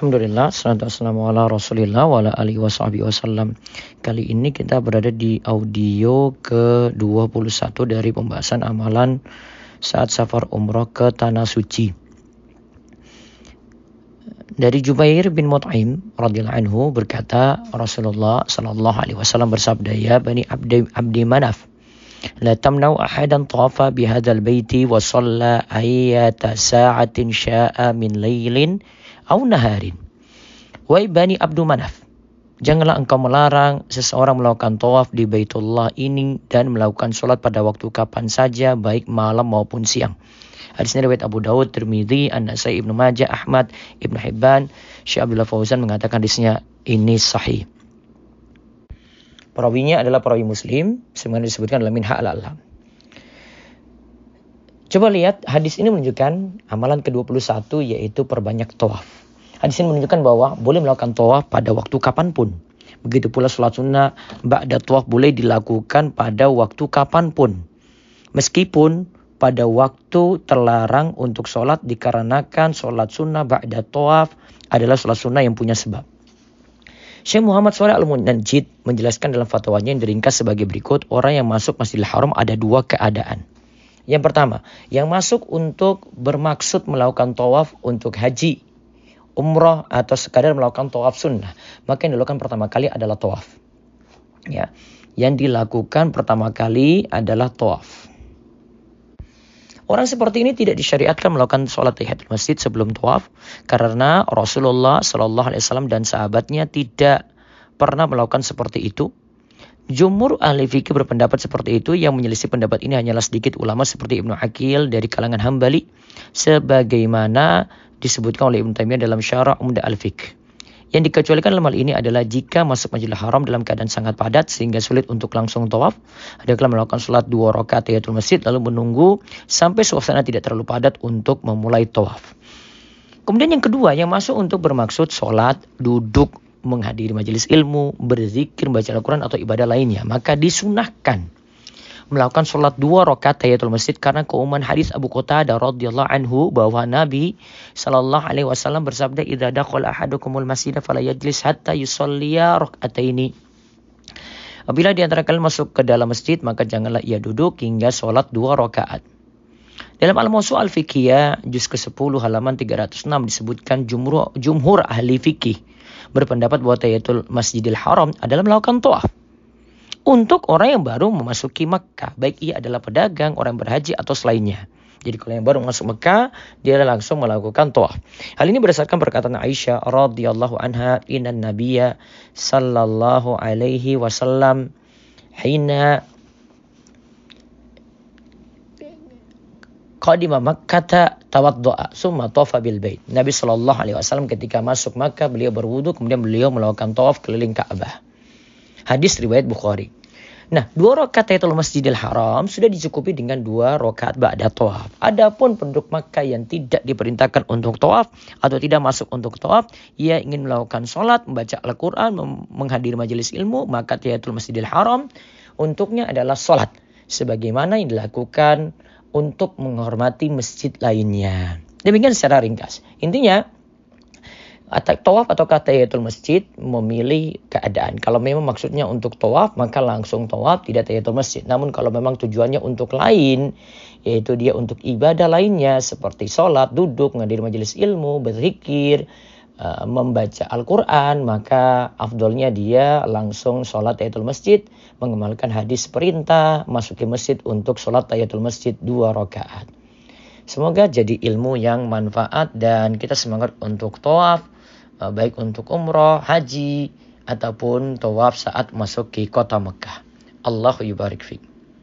Alhamdulillah, salatu wassalamu ala rasulillah wa ala alihi wasallam. Kali ini kita berada di audio ke-21 dari pembahasan amalan saat safar umroh ke Tanah Suci. Dari Jubair bin Mut'im radhiyallahu anhu berkata Rasulullah sallallahu alaihi wasallam bersabda ya Bani Abdi, Abdi Manaf لا تمنعوا أحدا طاف بهذا البيت وصلى أية ساعة شاء من ليل au naharin. Wahai Bani Abdul Manaf, janganlah engkau melarang seseorang melakukan tawaf di Baitullah ini dan melakukan sholat pada waktu kapan saja, baik malam maupun siang. Hadis ini riwayat Abu Dawud, Tirmidzi, An-Nasai, Ibnu Majah, Ahmad, Ibnu Hibban, Syekh Abdullah Fauzan mengatakan hadisnya ini sahih. Perawinya adalah perawi muslim, sebagaimana disebutkan dalam Minha al-Alam. Coba lihat hadis ini menunjukkan amalan ke-21 yaitu perbanyak tawaf. Hadis ini menunjukkan bahwa boleh melakukan tawaf pada waktu kapan pun. Begitu pula sholat sunnah ba'da tawaf boleh dilakukan pada waktu kapan pun. Meskipun pada waktu terlarang untuk sholat dikarenakan sholat sunnah ba'da tawaf adalah sholat sunnah yang punya sebab. Syekh Muhammad Saleh Al-Munajjid menjelaskan dalam fatwanya yang diringkas sebagai berikut, orang yang masuk Masjidil Haram ada dua keadaan. Yang pertama, yang masuk untuk bermaksud melakukan tawaf untuk haji, umrah atau sekadar melakukan tawaf sunnah, maka yang dilakukan pertama kali adalah tawaf. Ya, yang dilakukan pertama kali adalah tawaf. Orang seperti ini tidak disyariatkan melakukan sholat tahiyatul masjid sebelum tawaf karena Rasulullah Shallallahu Alaihi Wasallam dan sahabatnya tidak pernah melakukan seperti itu Jumhur ahli fikih berpendapat seperti itu yang menyelisih pendapat ini hanyalah sedikit ulama seperti Ibnu Akil dari kalangan Hambali sebagaimana disebutkan oleh Ibnu Taimiyah dalam Syarah Umdah al-Fiqh. Yang dikecualikan dalam hal ini adalah jika masuk Masjidil Haram dalam keadaan sangat padat sehingga sulit untuk langsung tawaf, adalah melakukan sholat dua rakaat tahiyatul masjid lalu menunggu sampai suasana tidak terlalu padat untuk memulai tawaf. Kemudian yang kedua yang masuk untuk bermaksud sholat, duduk, menghadiri majelis ilmu, berzikir, baca Al-Quran atau ibadah lainnya, maka disunahkan melakukan sholat dua rakaat tahiyatul masjid karena keumuman hadis Abu Qatadah radhiyallahu anhu bahwa Nabi sallallahu alaihi wasallam bersabda idza dakhala ahadukumul masjid fala yajlis hatta yusalliya rakataini Apabila di antara kalian masuk ke dalam masjid maka janganlah ia duduk hingga sholat dua rakaat. Dalam Al-Mawsu' Al-Fiqhiyah juz ke-10 halaman 306 disebutkan jumhur, jumhur ahli fikih berpendapat bahwa tahiyatul Masjidil Haram adalah melakukan toaf. Untuk orang yang baru memasuki Mekah, baik ia adalah pedagang, orang berhaji atau selainnya. Jadi kalau yang baru masuk Mekah, dia langsung melakukan toaf. Hal ini berdasarkan perkataan Aisyah radhiyallahu anha, "Inna nabiyya sallallahu alaihi wasallam hina qadima Makkah tawaddu'a summa tawafa bil bait. Nabi sallallahu alaihi wasallam ketika masuk Makkah beliau berwudu kemudian beliau melakukan tawaf keliling Ka'bah. Hadis riwayat Bukhari. Nah, dua rakaat tahiyatul Masjidil Haram sudah dicukupi dengan dua rakaat ba'da tawaf. Adapun penduduk Makkah yang tidak diperintahkan untuk tawaf atau tidak masuk untuk tawaf, ia ingin melakukan sholat, membaca Al-Quran, menghadiri majelis ilmu, maka tahiyatul Masjidil Haram untuknya adalah sholat. Sebagaimana yang dilakukan untuk menghormati masjid lainnya. Demikian secara ringkas. Intinya, tawaf atau tahiyatul masjid memilih keadaan. Kalau memang maksudnya untuk tawaf, maka langsung tawaf, tidak tahiyatul masjid. Namun kalau memang tujuannya untuk lain, yaitu dia untuk ibadah lainnya, seperti sholat, duduk, menghadiri majelis ilmu, berzikir, Eh, membaca Al-Quran, maka afdolnya dia langsung sholat tahiyatul masjid, mengamalkan hadis perintah, masuk ke masjid untuk sholat tahiyatul masjid dua rakaat. Semoga jadi ilmu yang manfaat dan kita semangat untuk eh, baik untuk umroh, haji, ataupun tawaf saat masuk ke kota Mekah. Allah yubarik.